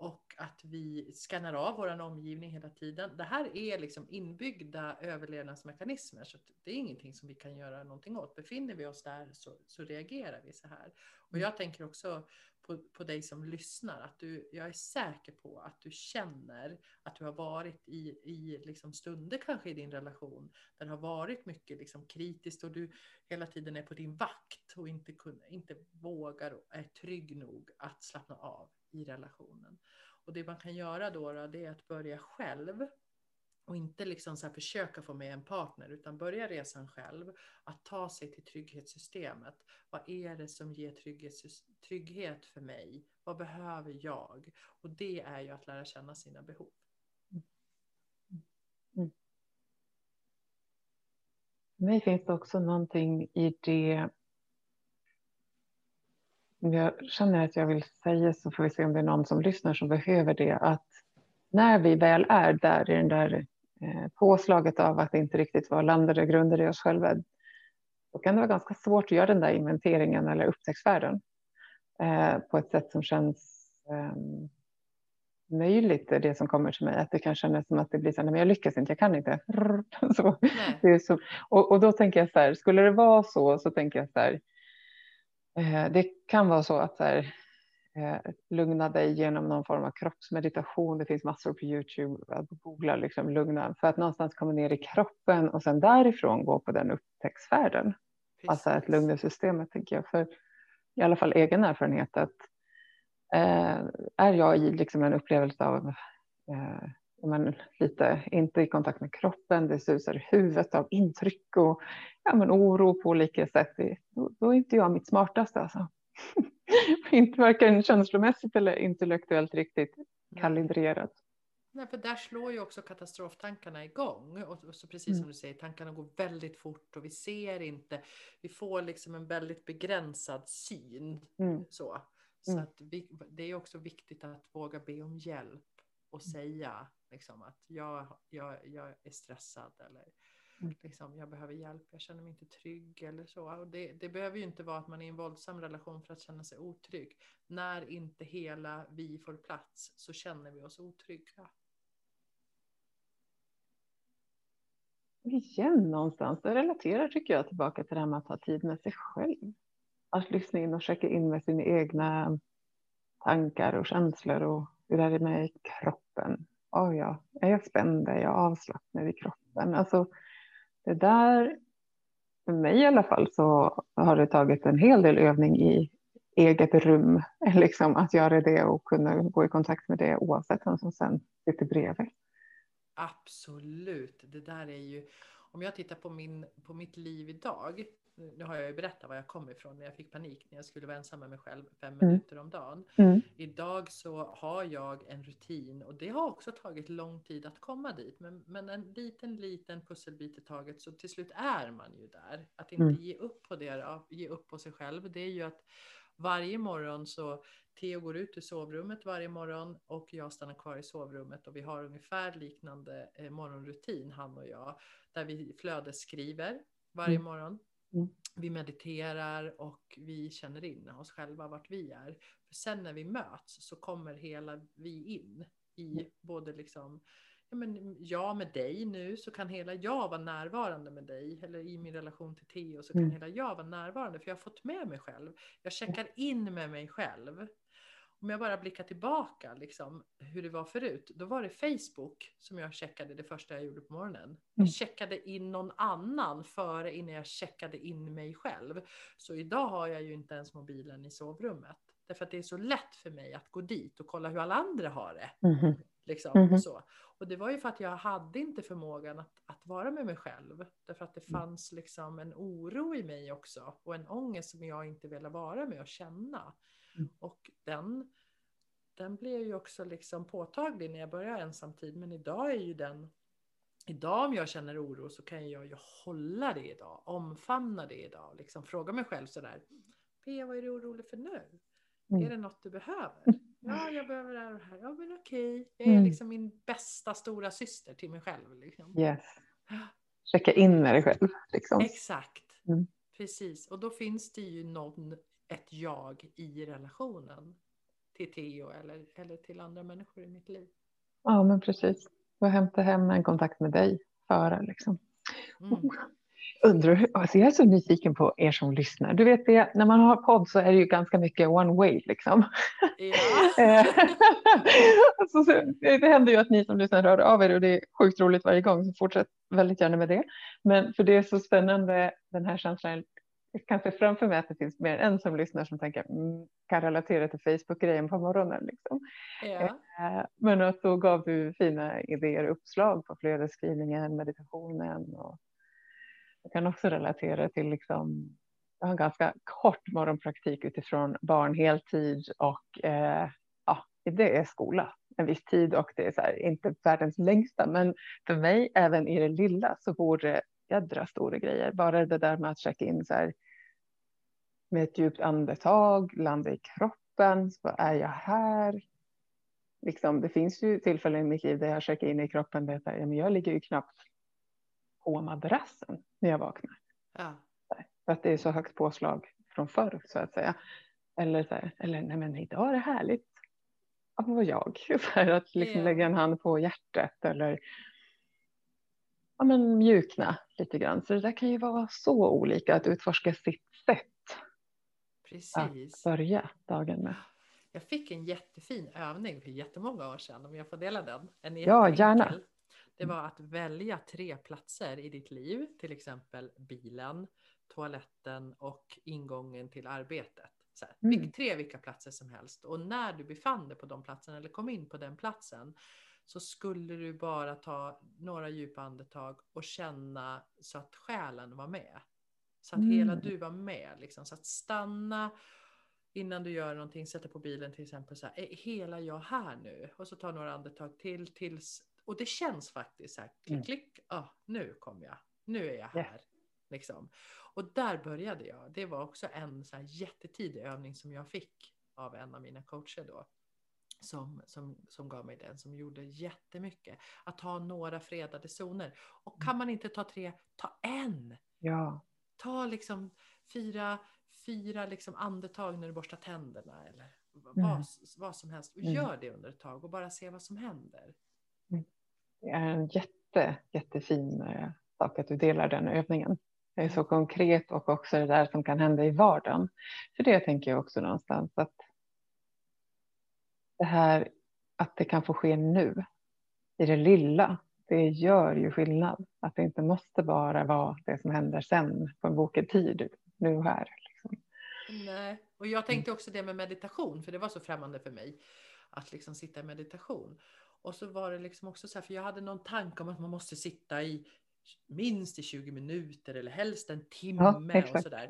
och att vi skannar av vår omgivning hela tiden. Det här är liksom inbyggda överlevnadsmekanismer så det är ingenting som vi kan göra någonting åt. Befinner vi oss där så, så reagerar vi så här. Och jag tänker också på, på dig som lyssnar, att du, jag är säker på att du känner att du har varit i, i liksom stunder kanske i din relation där det har varit mycket liksom kritiskt och du hela tiden är på din vakt och inte, kun, inte vågar och är trygg nog att slappna av i relationen. Och det man kan göra då, då det är att börja själv Och inte liksom så försöka få med en partner utan börja resan själv. Att ta sig till trygghetssystemet. Vad är det som ger trygghet för mig? Vad behöver jag? Och det är ju att lära känna sina behov. Mm. mm. mm. För mig finns det också någonting i det jag känner att jag vill säga så får vi se om det är någon som lyssnar som behöver det. Att när vi väl är där i den där eh, påslaget av att inte riktigt vara landade grunder i oss själva. Då kan det vara ganska svårt att göra den där inventeringen eller upptäcktsfärden eh, på ett sätt som känns eh, möjligt. Det som kommer till mig, att det kan kännas som att det blir så här, men jag lyckas inte, jag kan inte. <laughs> Så, så, och, och då tänker jag så här, skulle det vara så, så tänker jag så här, det kan vara så att så här, eh, lugna dig genom någon form av kroppsmeditation. Det finns massor på Youtube att googla liksom lugna för att någonstans komma ner i kroppen och sen därifrån gå på den upptäcktsfärden. Precis. Alltså att lugna systemet tänker jag. För i alla fall egen erfarenhet att eh, är jag i liksom en upplevelse av eh, men lite inte i kontakt med kroppen, det susar i huvudet av intryck och ja, men oro på olika sätt. Då, då är inte jag mitt smartaste alltså. <laughs> inte varken känslomässigt eller intellektuellt riktigt kalibrerat. Nej, för där slår ju också katastroftankarna igång. Och så precis som mm. du säger, tankarna går väldigt fort och vi ser inte. Vi får liksom en väldigt begränsad syn. Mm. Så, så mm. att vi, det är också viktigt att våga be om hjälp och säga liksom, att jag, jag, jag är stressad eller mm. liksom, jag behöver hjälp, jag känner mig inte trygg eller så. Och det, det behöver ju inte vara att man är i en våldsam relation för att känna sig otrygg. När inte hela vi får plats så känner vi oss otrygga. Igen någonstans, det relaterar tycker jag tillbaka till det här med att ha tid med sig själv. Att lyssna in och checka in med sina egna tankar och känslor och hur är det med kroppen? Oh ja, är jag spänd? Är jag avslappnad i kroppen? Alltså det där, för mig i alla fall så har det tagit en hel del övning i eget rum, <laughs> liksom att göra det och kunna gå i kontakt med det oavsett vem som sen sitter bredvid. Absolut, det där är ju, om jag tittar på, min, på mitt liv idag nu har jag ju berättat var jag kom ifrån när jag fick panik när jag skulle vara ensam med mig själv fem mm. minuter om dagen. Mm. Idag så har jag en rutin och det har också tagit lång tid att komma dit. Men, men en liten, liten pusselbit i taget så till slut är man ju där. Att inte mm. ge upp på det, ge upp på sig själv. Det är ju att varje morgon så Theo går ut ur sovrummet varje morgon och jag stannar kvar i sovrummet och vi har ungefär liknande eh, morgonrutin han och jag där vi flödesskriver varje mm. morgon. Mm. Vi mediterar och vi känner in oss själva vart vi är. För sen när vi möts så kommer hela vi in i mm. både liksom ja, men jag med dig nu så kan hela jag vara närvarande med dig eller i min relation till Theo så kan mm. hela jag vara närvarande för jag har fått med mig själv. Jag checkar in med mig själv om jag bara blickar tillbaka liksom, hur det var förut, då var det Facebook som jag checkade det första jag gjorde på morgonen. Jag mm. checkade in någon annan före innan jag checkade in mig själv. Så idag har jag ju inte ens mobilen i sovrummet. Därför att det är så lätt för mig att gå dit och kolla hur alla andra har det. Mm. Liksom, mm. så. Och det var ju för att jag hade inte förmågan att, att vara med mig själv. Därför att det mm. fanns liksom en oro i mig också och en ångest som jag inte ville vara med och känna. Mm. Och den, den blev ju också liksom påtaglig när jag började ensamtid. Men idag är ju den, idag om jag känner oro så kan jag ju hålla det idag, omfamna det idag. Liksom fråga mig själv sådär, Pia vad är du orolig för nu? Mm. Är det något du behöver? Ja, jag behöver det här och det här. Ja, men okej. Jag är mm. liksom min bästa stora syster till mig själv. Liksom. Yes. Checka in med dig själv. Liksom. Exakt. Mm. Precis. Och då finns det ju någon ett jag i relationen till Theo eller, eller till andra människor i mitt liv. Ja, men precis. Och hämta hem en kontakt med dig före liksom. Mm. Undrar, alltså jag är så nyfiken på er som lyssnar. Du vet det, när man har podd så är det ju ganska mycket one way liksom. Ja. <laughs> Eh, <laughs> alltså, det händer ju att ni som lyssnar hör av er och det är sjukt roligt varje gång. Så fortsätt väldigt gärna med det. Men för det är så spännande den här känslan jag kan se framför mig att det finns mer än en som lyssnar som tänker, mm, kan relatera till Facebook-grejen på morgonen. Liksom. Ja. Eh, men att då gav du fina idéer och uppslag på flödesskrivningen, meditationen. Och jag kan också relatera till, liksom, jag har en ganska kort morgonpraktik utifrån barn heltid och eh, ja, det är skola en viss tid och det är så här, inte världens längsta. Men för mig, även i det lilla, så vore jädra stora grejer. Bara det där med att checka in så här, med ett djupt andetag, landa i kroppen. Så är jag här? Liksom, det finns ju tillfällen i mitt liv där jag checkar in i kroppen. Där jag, men jag ligger ju knappt på madrassen när jag vaknar. Ja. För att det är så högt påslag från förr så att säga. Eller, så här, eller nej men idag är det härligt att vara jag. <laughs> Här, att liksom Ja. lägga en hand på hjärtat eller ja, men mjukna lite grann. Så det där kan ju vara så olika att utforska sitt sätt Precis. att börja dagen med. Jag fick en jättefin övning för jättemånga år sedan, om jag får dela den. En Ja, gärna. Det var att välja tre platser i ditt liv, till exempel bilen, toaletten och ingången till arbetet. Så här, Mm. Tre vilka platser som helst. Och när du befann dig på de platserna eller kom in på den platsen så skulle du bara ta några djupa andetag och känna så att själen var med. Så att hela Mm. du var med. Liksom. Så att stanna innan du gör någonting, sätter på bilen till exempel. Så här, är hela jag här nu? Och så ta några andetag till tills och det känns faktiskt så här, klick, Mm. klick, ah, nu kom jag, nu är jag Ja. här. Liksom. Och där började jag. Det var också en så här jättetidig övning som jag fick av en av mina coacher då. Som, som, som gav mig den, som gjorde jättemycket. Att ha några fredade zoner. Och kan man inte ta tre, ta en. Ja, Ta liksom fyra, fyra liksom andetag när du borstar tänderna eller vad, Mm. vad som helst. Och Mm. gör det under ett tag och bara se vad som händer. det är en jätte, jättefin eh, sak att du delar den övningen. Det är så konkret och också det där som kan hända i vardagen. För det tänker jag också någonstans att det här att det kan få ske nu i det lilla, det gör ju skillnad. Att det inte måste bara vara det som händer sen på en bokad tid, nu och här. Liksom. Nej, och jag tänkte också det med meditation, för det var så främmande för mig att liksom sitta i meditation. Och så var det liksom också så här, för jag hade någon tanke om att man måste sitta i minst i 20 minuter eller helst en timme och exakt. sådär.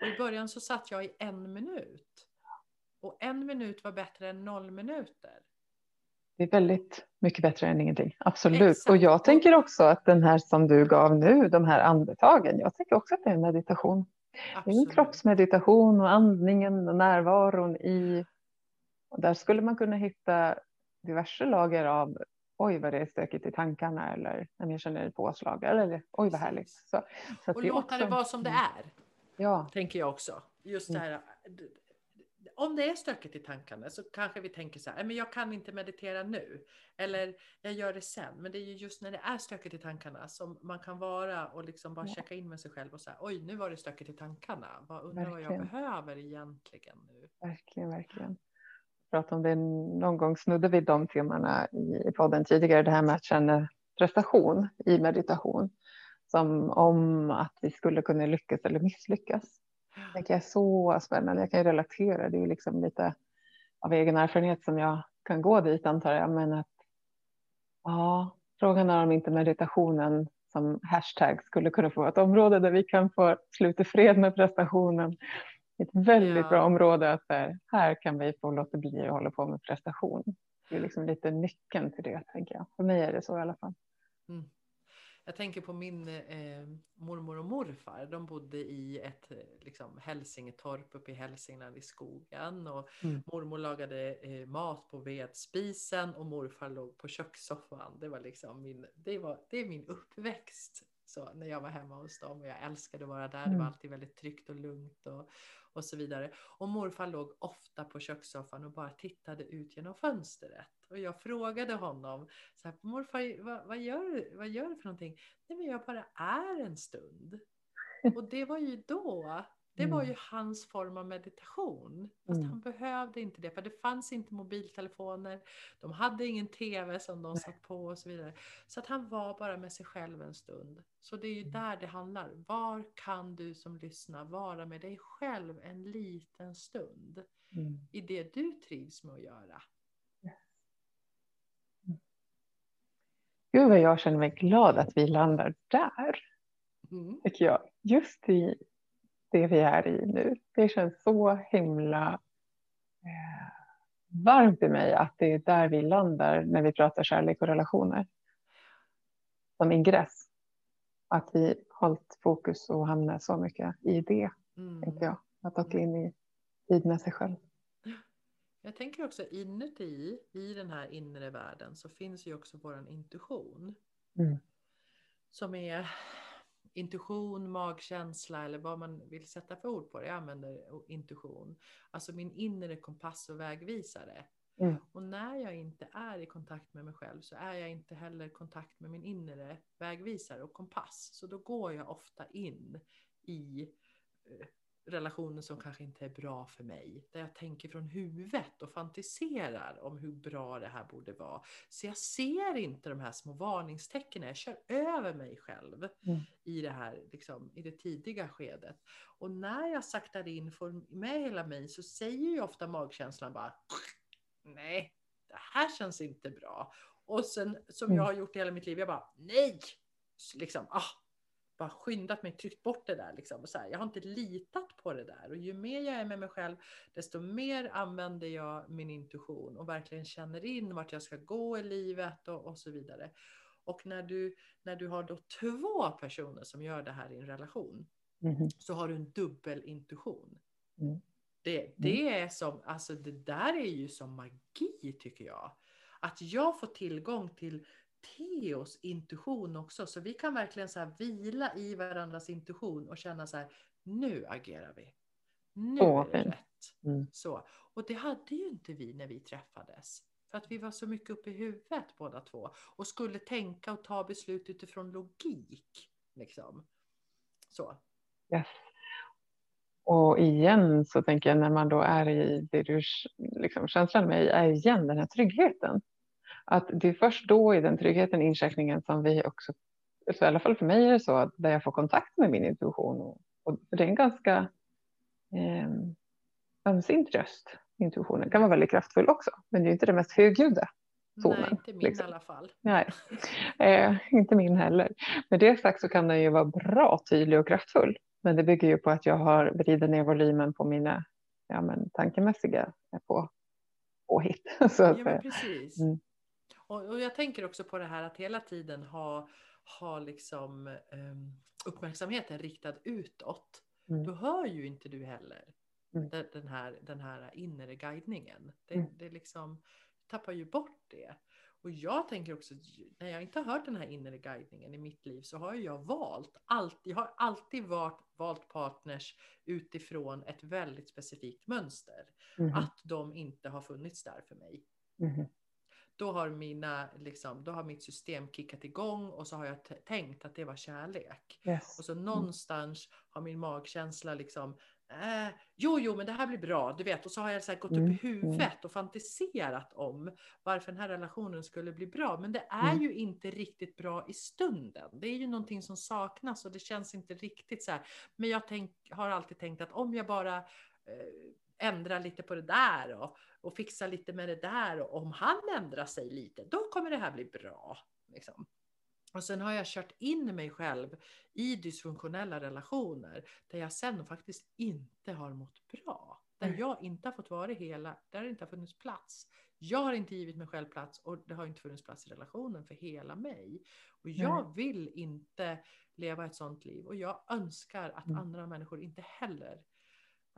Och i början så satt jag i en minut. Och en minut var bättre än noll minuter. Det är väldigt mycket bättre än ingenting. Absolut. Exakt. Och jag tänker också att den här som du gav nu, de här andetagen, jag tänker också att det är en meditation. Det är en Absolut. kroppsmeditation och andningen och närvaron i. Och där skulle man kunna hitta diverse lager av oj vad det är stökigt i tankarna eller när jag känner påslag eller oj vad härligt. Så, så Och låta också- det vara som det är. Ja, tänker jag också. Just det här. Om det är stökigt i tankarna så kanske vi tänker så här, "Nej, men jag kan inte meditera nu. Eller jag gör det sen. Men det är ju just när det är stökigt i tankarna som man kan vara och liksom bara Ja. checka in med sig själv och säga, oj nu var det stökigt i tankarna. Vad undrar vad jag Verkligen. behöver egentligen nu? verkligen, verkligen. Prata om det någon gång snudde vi de temana i podden tidigare, det här med att känna prestation i meditation. Som om att vi skulle kunna lyckas eller misslyckas. Det är så spännande. Jag kan ju relatera. Det är ju liksom lite av egen erfarenhet som jag kan gå dit antar jag. Men att ja, frågan är om inte meditationen som hashtag skulle kunna få vara ett område där vi kan få sluta fred med prestationen. Ett väldigt Ja. bra område att där, här kan vi få låta bli att hålla på med prestation. Det är liksom lite nyckeln till det tänker jag. För mig är det så i alla fall. Mm. Jag tänker på min eh, mormor och morfar. De bodde i ett eh, liksom, hälsingetorp uppe i Hälsingland i skogen. Och Mm. Mormor lagade eh, mat på vedspisen och morfar låg på kökssoffan. Det, var liksom min, det, var, det är min uppväxt. Så när jag var hemma hos dem och jag älskade att vara där. Det var Mm. alltid väldigt tryggt och lugnt och, och så vidare. Och morfar låg ofta på kökssoffan och bara tittade ut genom fönstret. Och jag frågade honom, så här, morfar, vad, vad, gör, du- vad gör du för någonting? Nej, men jag bara är en stund. Och det var ju då det var ju hans form av meditation. Fast Mm. han behövde inte det för det fanns inte mobiltelefoner. De hade ingen TV som de satt på och så vidare. Så att han var bara med sig själv en stund. Så det är ju Mm. där det handlar. Var kan du som lyssnar vara med dig själv en liten stund? Mm. I det du trivs med att göra. Gud vad jag känner mig glad att vi landar där. Mm. tycker jag. Just i det vi är i nu. Det känns så himla eh, varmt i mig att det är där vi landar när vi pratar kärlek och relationer. Som ingress. Att vi hållit fokus och hamnar så mycket i det, Mm. tänker jag. Att åka in i tid med sig själv. Jag tänker också inuti, i den här inre världen, så finns ju också våran intuition. Mm. Som är intuition, magkänsla eller vad man vill sätta för ord på det. Jag använder intuition. Alltså min inre kompass och vägvisare. Mm. Och när jag inte är i kontakt med mig själv så är jag inte heller i kontakt med min inre vägvisare och kompass. Så då går jag ofta in i eh, relationer som kanske inte är bra för mig. Där jag tänker från huvudet och fantiserar om hur bra det här borde vara. Så jag ser inte de här små varningstecknen. Jag kör över mig själv Mm. i det här liksom, i det tidiga skedet. Och när jag saktar in, får med hela mig, så säger ju ofta magkänslan bara Nej, det här känns inte bra. Och sen som Mm. jag har gjort i hela mitt liv, jag bara nej! Liksom, ah, bara skyndat mig, tryckt bort det där. Liksom. Och så här, jag har inte litat på det där. Och ju mer jag är med mig själv, desto mer använder jag min intuition och verkligen känner in vart jag ska gå i livet och, och så vidare. Och när du, när du har då två personer som gör det här i en relation, Mhm. så har du en dubbel intuition. Mm. Det, det är som, alltså det där är ju som magi tycker jag. Att jag får tillgång till Theos intuition också. Så vi kan verkligen så vila i varandras intuition och känna så här, nu agerar vi. Nu är det rätt. Mm. Så. Och det hade ju inte vi när vi träffades. För att vi var så mycket uppe i huvudet båda två. Och skulle tänka och ta beslut utifrån logik. Liksom. Så. Yes. Och igen så tänker jag när man då är i det du liksom, känslan med är igen den här tryggheten. Att det är först då i den tryggheten, incheckningen som vi också, så i alla fall för mig är det så, där jag får kontakt med min intuition. Och, och det är en ganska eh, ömsint röst, intuitionen. kan vara väldigt kraftfull också, men det är inte det mest högljudda. Tonen, Nej, inte min liksom. i alla fall. Nej, <laughs> eh, inte min heller. Med det sagt så kan den ju vara bra tydlig och kraftfull. Men det bygger ju på att jag har vridit ner volymen på mina ja, men, tankemässiga på, på hit. <laughs> Så att Ja, men precis. Mm. Och, och jag tänker också på det här att hela tiden ha, ha liksom, um, uppmärksamheten riktad utåt. Mm. Då hör ju inte du heller Mm. den, den, här, den här inre guidningen. Det, Mm. det liksom tappar ju bort det. Och jag tänker också, när jag inte har hört den här inre guidningen i mitt liv så har jag valt, allt, jag har alltid valt, valt partners utifrån ett väldigt specifikt mönster. Mhm, Att de inte har funnits där för mig. mhm, Då har, mina, liksom, då har mitt system kickat igång och så har jag tänkt att det var kärlek. yes. Och så någonstans har min magkänsla liksom, eh, jo, jo, men det här blir bra, du vet. Och så har jag så gått Mm, upp i huvudet och fantiserat om varför den här relationen skulle bli bra. Men det är Mm. ju inte riktigt bra i stunden. Det är ju någonting som saknas och det känns inte riktigt så här. Men jag tänk, har alltid tänkt att om jag bara eh, ändrar lite på det där och, och fixar lite med det där och om han ändrar sig lite, då kommer det här bli bra. Liksom. Och sen har jag kört in mig själv i dysfunktionella relationer där jag sen faktiskt inte har mått bra. Där Mm. jag inte har fått vara hela, där det inte har funnits plats. Jag har inte givit mig själv plats och det har inte funnits plats i relationen för hela mig. Och jag vill inte leva ett sånt liv och jag önskar att Mm. andra människor inte heller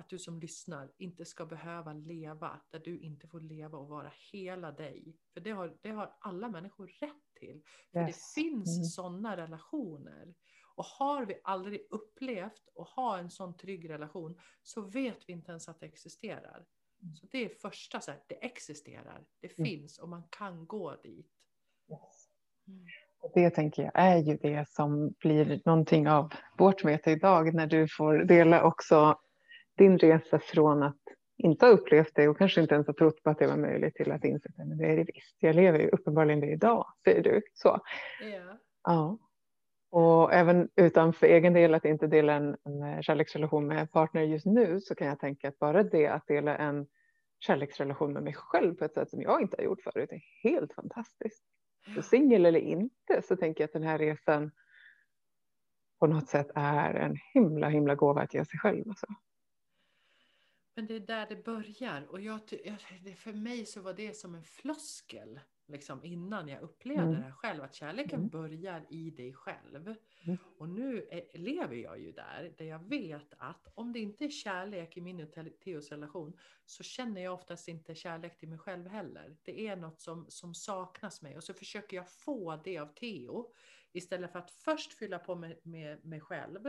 att du som lyssnar inte ska behöva leva där du inte får leva och vara hela dig. För det har, det har alla människor rätt till. För Yes. det finns Mm. sådana relationer. Och har vi aldrig upplevt och ha en sån trygg relation så vet vi inte ens att det existerar. Mm. Så det är första, så här, det existerar, det Mm. finns och man kan gå dit. yes. Mm. Och det tänker jag är ju det som blir någonting av vårt möte idag när du får dela också din resa från att inte ha upplevt det och kanske inte ens ha trott på att det var möjligt till att inse att det är det visst. Jag lever ju uppenbarligen det idag, säger du. Så. Ja. ja. Och även utan för egen del att inte dela en, en kärleksrelation med partner just nu så kan jag tänka att bara det att dela en kärleksrelation med mig själv på ett sätt som jag inte har gjort förut är helt fantastiskt. Så singel eller inte så tänker jag att den här resan på något sätt är en himla himla gåva att ge sig själv. Alltså. Men det är där det börjar och jag, för mig så var det som en floskel liksom innan jag upplevde mm. det här själv, att kärleken mm. börjar i dig själv. Mm. Och nu är, lever jag ju där, där jag vet att om det inte är kärlek i min och Theos relation så känner jag oftast inte kärlek till mig själv heller. Det är något som, som saknas mig och så försöker jag få det av Theo istället för att först fylla på med, med mig själv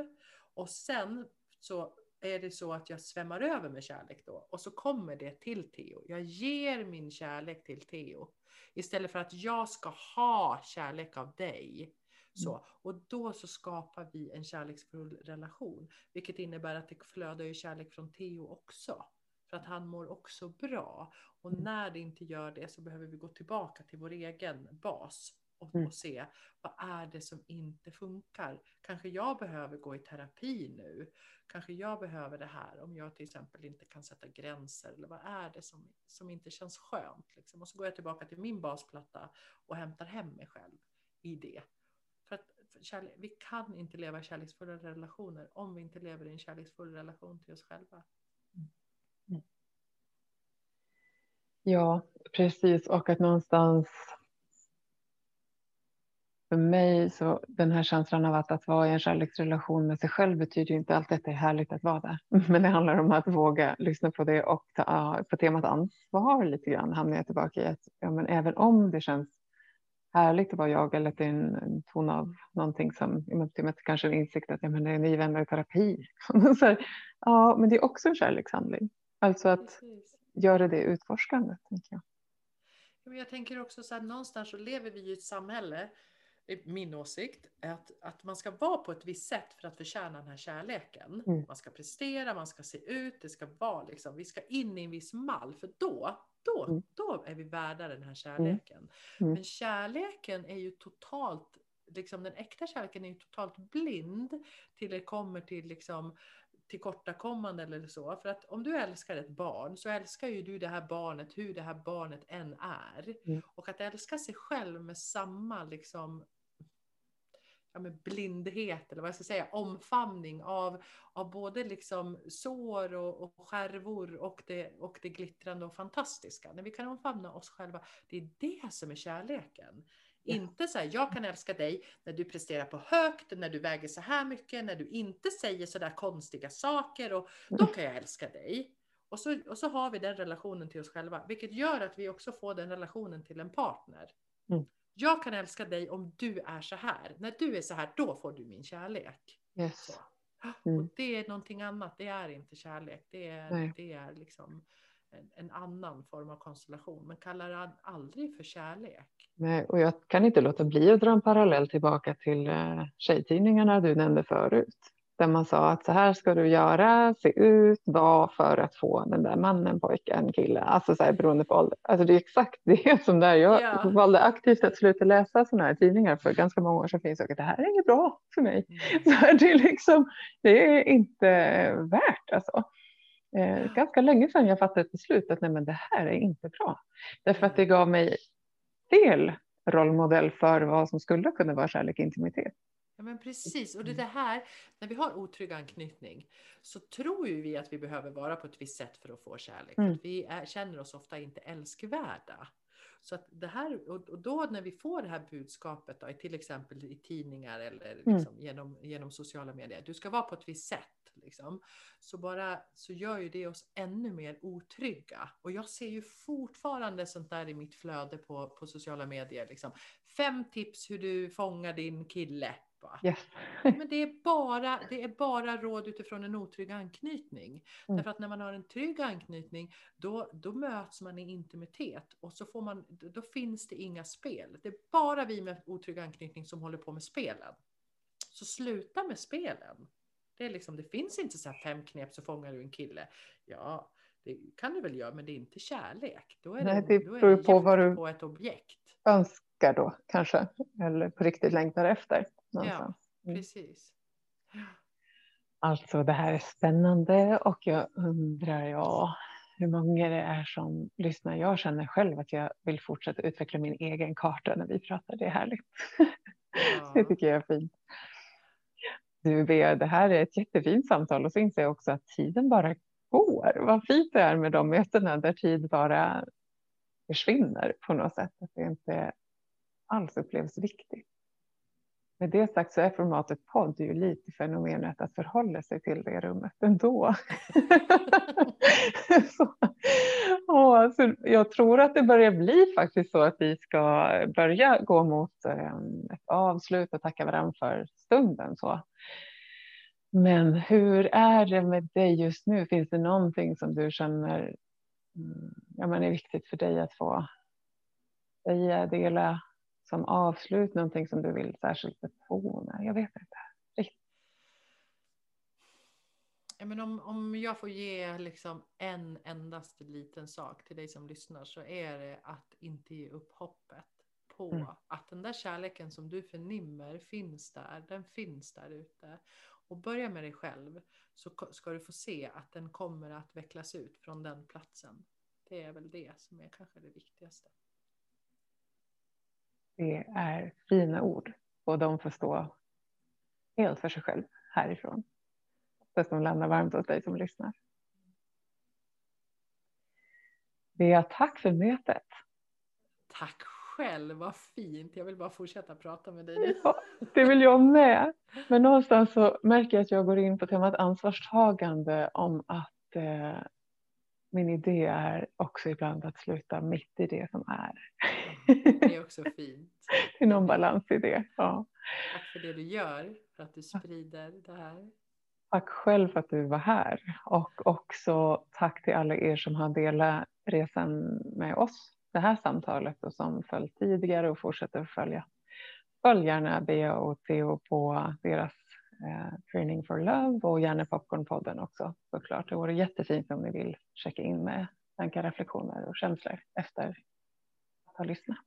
och sen så är det så att jag svämmar över med kärlek då och så kommer det till Theo. Jag ger min kärlek till Theo istället för att jag ska ha kärlek av dig. Så, mm. och då så skapar vi en kärleksfull relation, vilket innebär att det flödar ju kärlek från Theo också. För att han mår också bra. Och när det inte gör det så behöver vi gå tillbaka till vår egen bas och, mm. och, se vad är det som inte funkar. Kanske jag behöver gå i terapi nu. Kanske jag behöver det här om jag till exempel inte kan sätta gränser. Eller vad är det som, som inte känns skönt? Liksom. Och så går jag tillbaka till min basplatta och hämtar hem mig själv i det. För att för kärlek, vi kan inte leva kärleksfulla relationer om vi inte lever i en kärleksfull relation till oss själva. Mm. Ja, precis. Och att någonstans för mig så den här känslan av att, att vara i en kärleksrelation med sig själv betyder inte alltid att det är härligt att vara där. <laughs> Men det handlar om att våga lyssna på det och ta, på temat ansvar lite grann hamnar jag tillbaka i att ja, men även om det känns härligt att vara jag eller att det är en, en ton av någonting som temat kanske en insikt att ja, men det är ni vänner i terapi. <laughs> så här, ja, men det är också en kärlekshandling. Alltså att Precis. göra det utforskande. Tänker jag. Jag tänker också så här, någonstans så lever vi i ett samhälle min åsikt, att, att man ska vara på ett visst sätt för att förtjäna den här kärleken. Mm. Man ska prestera, man ska se ut, det ska vara liksom, vi ska in i en viss mall, för då, då, mm. då är vi värda den här mm. kärleken. Mm. Men kärleken är ju totalt, liksom den äkta kärleken är ju totalt blind till det kommer till liksom tillkortakommande eller så. För att om du älskar ett barn så älskar ju du det här barnet hur det här barnet än är. Mm. Och att älska sig själv med samma liksom ja, med blindhet eller vad jag ska säga, omfamning av, av både liksom sår och, och skärvor och det, och det glittrande och fantastiska. När vi kan omfamna oss själva, det är det som är kärleken. Inte så här, jag kan älska dig när du presterar på högt, när du väger så här mycket, när du inte säger så där konstiga saker och då kan jag älska dig. Och så, och så har vi den relationen till oss själva, vilket gör att vi också får den relationen till en partner. Mm. Jag kan älska dig om du är så här. När du är så här, då får du min kärlek. Yes. Mm. Och det är någonting annat, det är inte kärlek. Det är, det är liksom en, annan form av konstellation, men kallar det aldrig för kärlek. Nej, och jag kan inte låta bli att dra en parallell tillbaka till eh, tjejtidningarna du nämnde förut. Där man sa att så här ska du göra, se ut, vara för att få den där mannen, pojken, killen. Alltså så här, beroende på ålder. Alltså det är exakt <laughs> det som där. Jag ja. valde aktivt att sluta läsa sådana här tidningar för ganska många år sedan. Finns och att det här är inget bra för mig. Mm. <laughs> Så här, det, är liksom, det är inte värt alltså. Eh, ganska länge sedan jag fattade ett beslut att nej, men det här är inte bra. Därför att det gav mig fel rollmodell för vad som skulle kunna vara kärlek och intimitet. Ja, men precis. Och det, det här, när vi har otrygg anknytning så tror ju vi att vi behöver vara på ett visst sätt för att få kärlek. Mm. Att vi är, känner oss ofta inte älskvärda. Så att det här, och då när vi får det här budskapet, då, till exempel i tidningar eller mm. liksom mm. genom, genom sociala medier, du ska vara på ett visst sätt. Liksom, så, bara, så gör ju det oss ännu mer otrygga. Och jag ser ju fortfarande sånt där i mitt flöde på, på sociala medier. Liksom. Fem tips hur du fångar din kille. Yes. <laughs> Men det är, bara, det är bara råd utifrån en otrygg anknytning. Mm. Därför att när man har en trygg anknytning då, då möts man i intimitet och så får man, då finns det inga spel. Det är bara vi med otrygg anknytning som håller på med spelen. Så sluta med spelen. Det, är liksom, det finns inte så fem knep så fångar du en kille. Ja, det kan du väl göra, men det är inte kärlek. Då är Nej, det, det då beror det på vad du- på ett objekt. Önskar då kanske, eller på riktigt längtar efter. Någonstans. Mm. Precis. Alltså det här är spännande och jag undrar ja, hur många det är som lyssnar. Jag känner själv att jag vill fortsätta utveckla min egen karta när vi pratar. Det är härligt. <laughs> Det Ja. tycker jag är fint. Du Bea, det här är ett jättefint samtal och så inser jag också att tiden bara går. Vad fint det är med de mötena där tid bara försvinner på något sätt. Att det inte alls upplevs viktigt. Med det sagt så är formatet podd ju lite fenomenet att förhålla sig till det rummet ändå. <laughs> så, ja, så jag tror att det börjar bli faktiskt så att vi ska börja gå mot eh, ett avslut och tacka varandra för stunden. Så. Men hur är det med dig just nu? Finns det någonting som du känner mm, ja, men är viktigt för dig att få säga, dela som avslut? Någonting som du vill särskilt betona? Jag vet inte. Ja, men om, om jag får ge liksom en endast liten sak till dig som lyssnar så är det att inte ge upp hoppet på Mm. att den där kärleken som du förnimmer finns där. Den finns där ute. Och börja med dig själv så ska du få se att den kommer att vecklas ut från den platsen. Det är väl det som är kanske det viktigaste. Det är fina ord och de får stå helt för sig själv härifrån. Hoppas de landar varmt hos dig som lyssnar. Bea, tack för mötet. Tack själv, vad fint. Jag vill bara fortsätta prata med dig. Ja, det vill jag med. Men någonstans så märker jag att jag går in på temat ansvarstagande om att eh, min idé är också ibland att sluta mitt i det som är. Det är också <laughs> fint. Det är någon balans i det. Ja. Tack för det du gör, för att du sprider det här. Tack själv för att du var här och också tack till alla er som har delat resan med oss. Det här samtalet och som följt tidigare och fortsätter att följa. Följ gärna Bea och Theo på deras eh, Training for Love och gärna Popcornpodden också såklart. Det vore jättefint om ni vill checka in med tankar, reflektioner och känslor efter att ha lyssnat.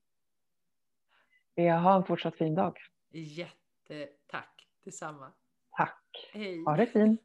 Bea, ha en fortsatt fin dag. Jättetack detsamma. Tack. Hej. Ha det fint.